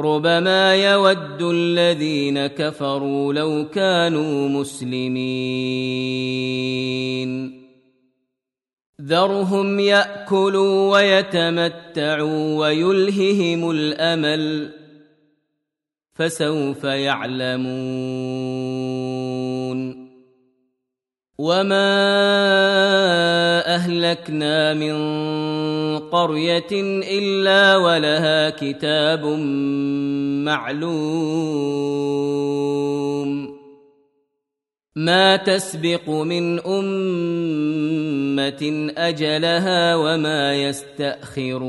ربما يود الذين كفروا لو كانوا مسلمين. ذرهم يأكلوا ويتمتعوا ويلههم الأمل فسوف يعلمون. وما اهلكنا من قريه الا ولها كتاب معلوم ما تسبق من امه اجلها وما يستاخرون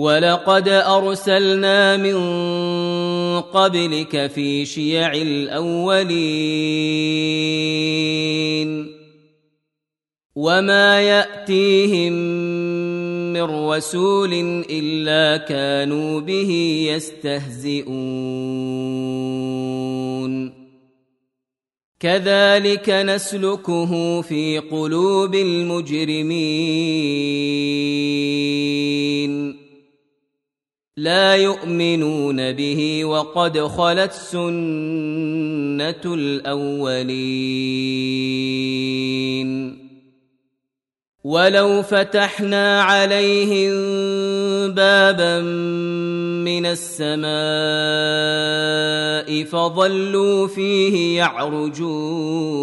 ولقد ارسلنا من قبلك في شيع الاولين وما ياتيهم من رسول الا كانوا به يستهزئون كذلك نسلكه في قلوب المجرمين لا يؤمنون به وقد خلت سنة الأولين. ولو فتحنا عليهم بابا من السماء فظلوا فيه يعرجون.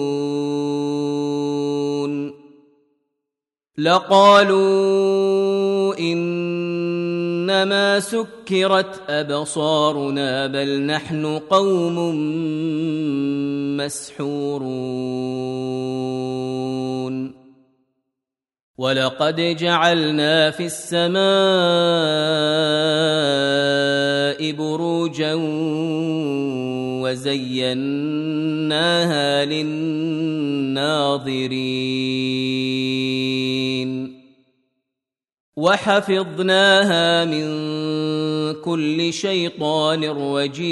لقالوا إنما سكرت أبصارنا بل نحن قوم مسحورون. ولقد جعلنا في السماء بروجا وزيناها للناظرين. وحفظناها من كل شيطان رجيم.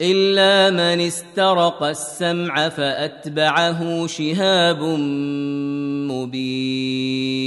إلا من استرق السمع فأتبعه شهاب مبين.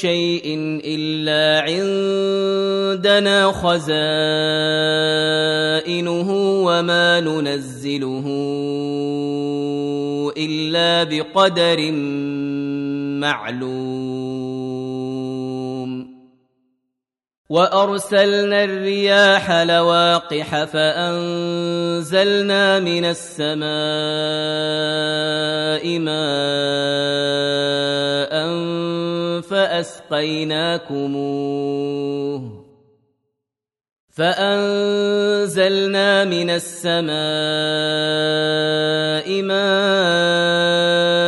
شيء إلا عندنا خزائنه وما ننزله إلا بقدر معلوم. وأرسلنا الرياح لواقح فأنزلنا من السماء ماء فأسقيناكموه فأنزلنا من السماء ماء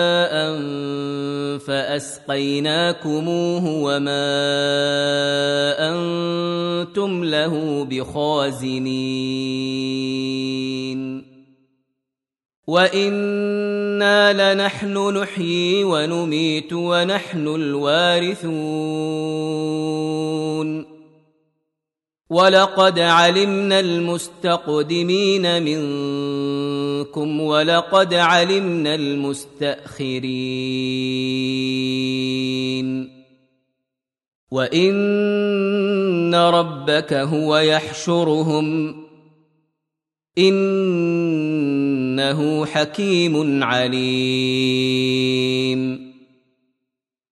فأسقيناكموه وما أنتم له بخازنين. وإنا لنحن نحيي ونميت ونحن الوارثون. ولقد علمنا المستقدمين منكم ولقد علمنا المستاخرين وان ربك هو يحشرهم انه حكيم عليم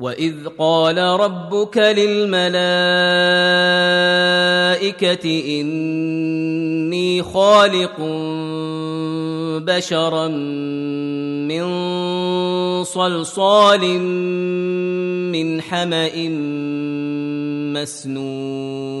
واذ قال ربك للملائكه اني خالق بشرا من صلصال من حما مسنون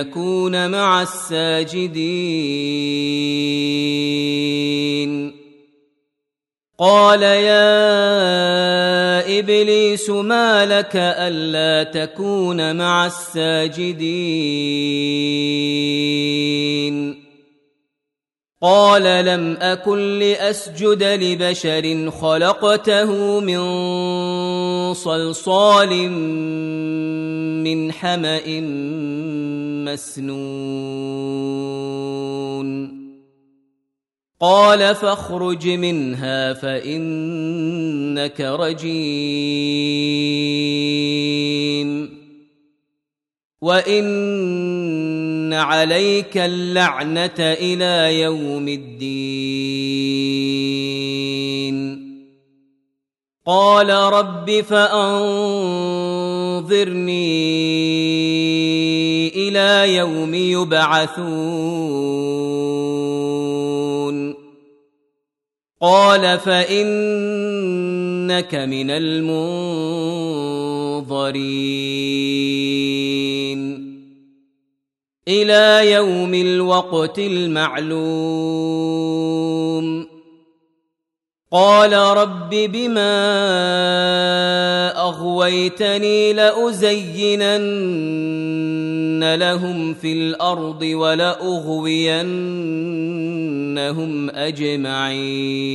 يكون مع الساجدين. قال يا إبليس ما لك ألا تكون مع الساجدين. قال لم أكن لأسجد لبشر خلقته من صلصال من حمأ مسنون. قال فاخرج منها فإنك رجيم. وإن عليك اللعنة إلى يوم الدين. قال رب فأنظرني إلى يوم يبعثون. قال فإنك من المنظرين. إلى يوم الوقت المعلوم. قال رب بما أغويتني لأزينن لهم في الأرض ولأغوينهم أجمعين.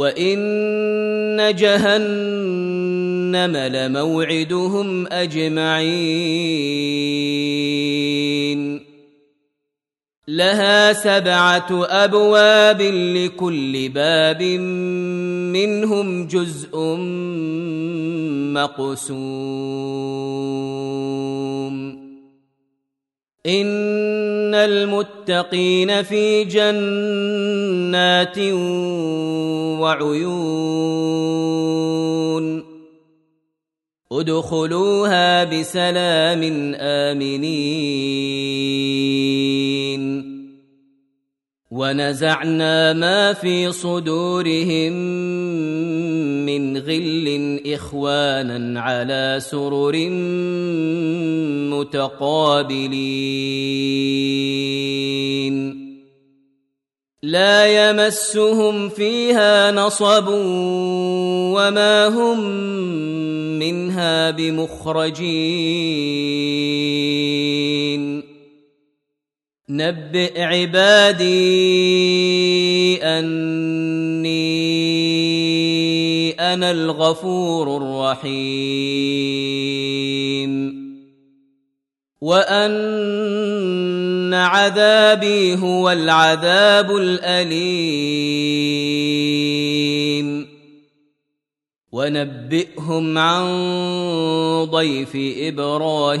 وان جهنم لموعدهم اجمعين لها سبعه ابواب لكل باب منهم جزء مقسوم إن المتقين في جنات وعيون. ادخلوها بسلام آمنين. ونزعنا ما في صدورهم من غل إخوانا على سرر متقابلين. لا يمسهم فيها نصب وما هم منها بمخرجين. نبئ عبادي أني أنا الغفور الرحيم. وأن عذابي هو العذاب الأليم. ونبئهم عن ضيف إبراهيم.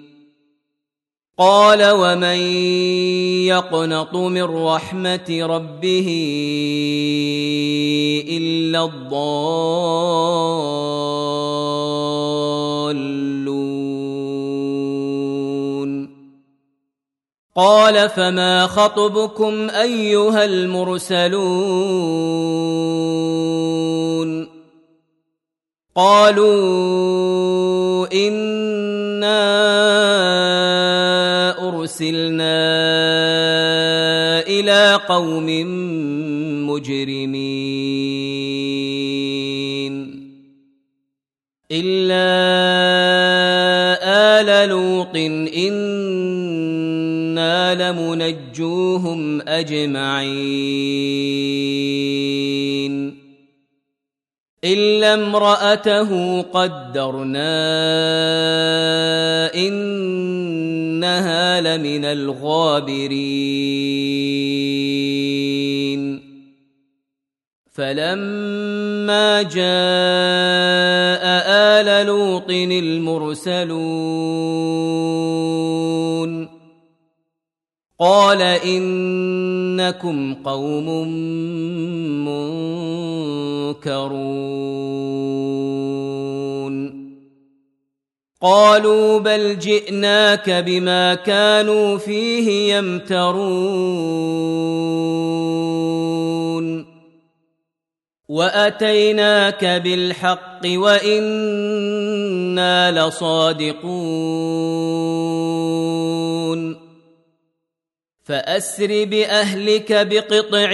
قال ومن يقنط من رحمة ربه إلا الضالون. قال فما خطبكم أيها المرسلون؟ قالوا إنا أرسلنا إلى قوم مجرمين إلا آل لوط إنا لمنجوهم أجمعين إلا امرأته قدرنا إنها لمن الغابرين. فلما جاء آل لوط المرسلون قال إنكم قوم منكرون. قالوا بل جئناك بما كانوا فيه يمترون. وأتيناك بالحق وإنا لصادقون. فأسر بأهلك بقطع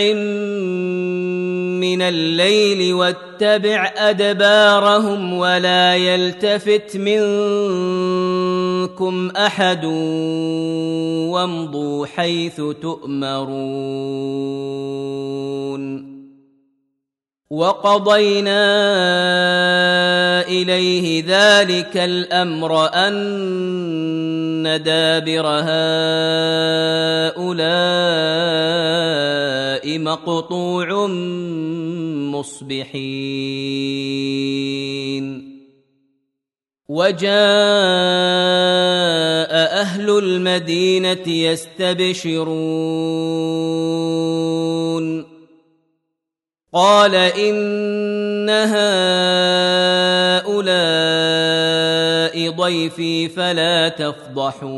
من الليل واتبع أدبارهم ولا يلتفت منكم أحد وامضوا حيث تؤمرون. وقضينا إليه ذلك الأمر أن دابر هؤلاء مقطوع مصبحين. وجاء أهل المدينة يستبشرون. قال إن هؤلاء ضيفي فلا تفضحون.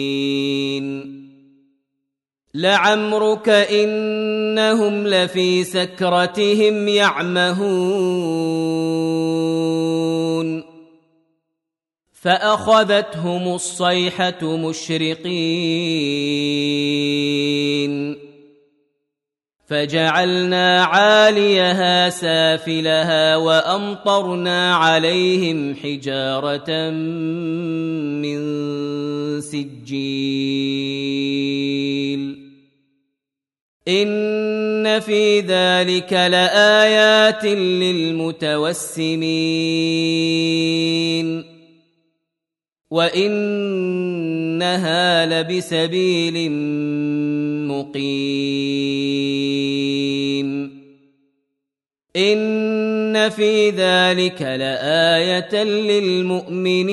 لعمرك إنهم لفي سكرتهم يعمهون. فأخذتهم الصيحة مشرقين. فجعلنا عاليها سافلها وأمطرنا عليهم حجارة من سجيل. إن في ذلك لآيات للمتوسمين. وانها لبسبيل مقيم ان في ذلك لايه للمؤمنين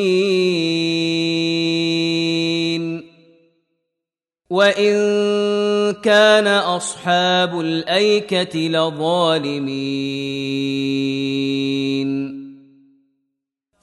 وان كان اصحاب الايكه لظالمين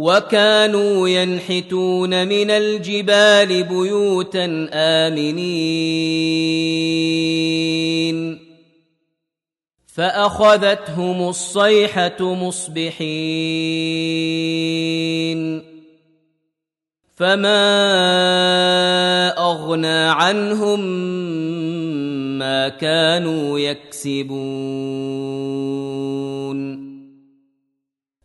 وكانوا ينحتون من الجبال بيوتا آمنين. فأخذتهم الصيحة مصبحين. فما أغنى عنهم ما كانوا يكسبون.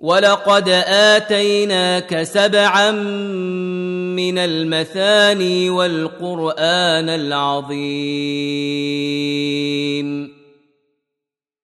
ولقد اتيناك سبعا من المثاني والقران العظيم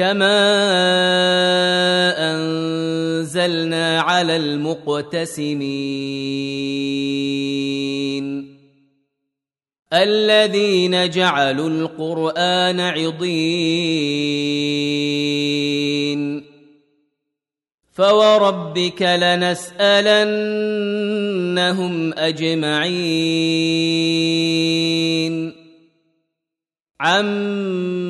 كما انزلنا على المقتسمين الذين جعلوا القران عضين فوربك لنسالنهم اجمعين عما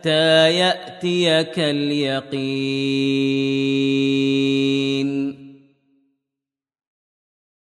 حتى يأتيك اليقين.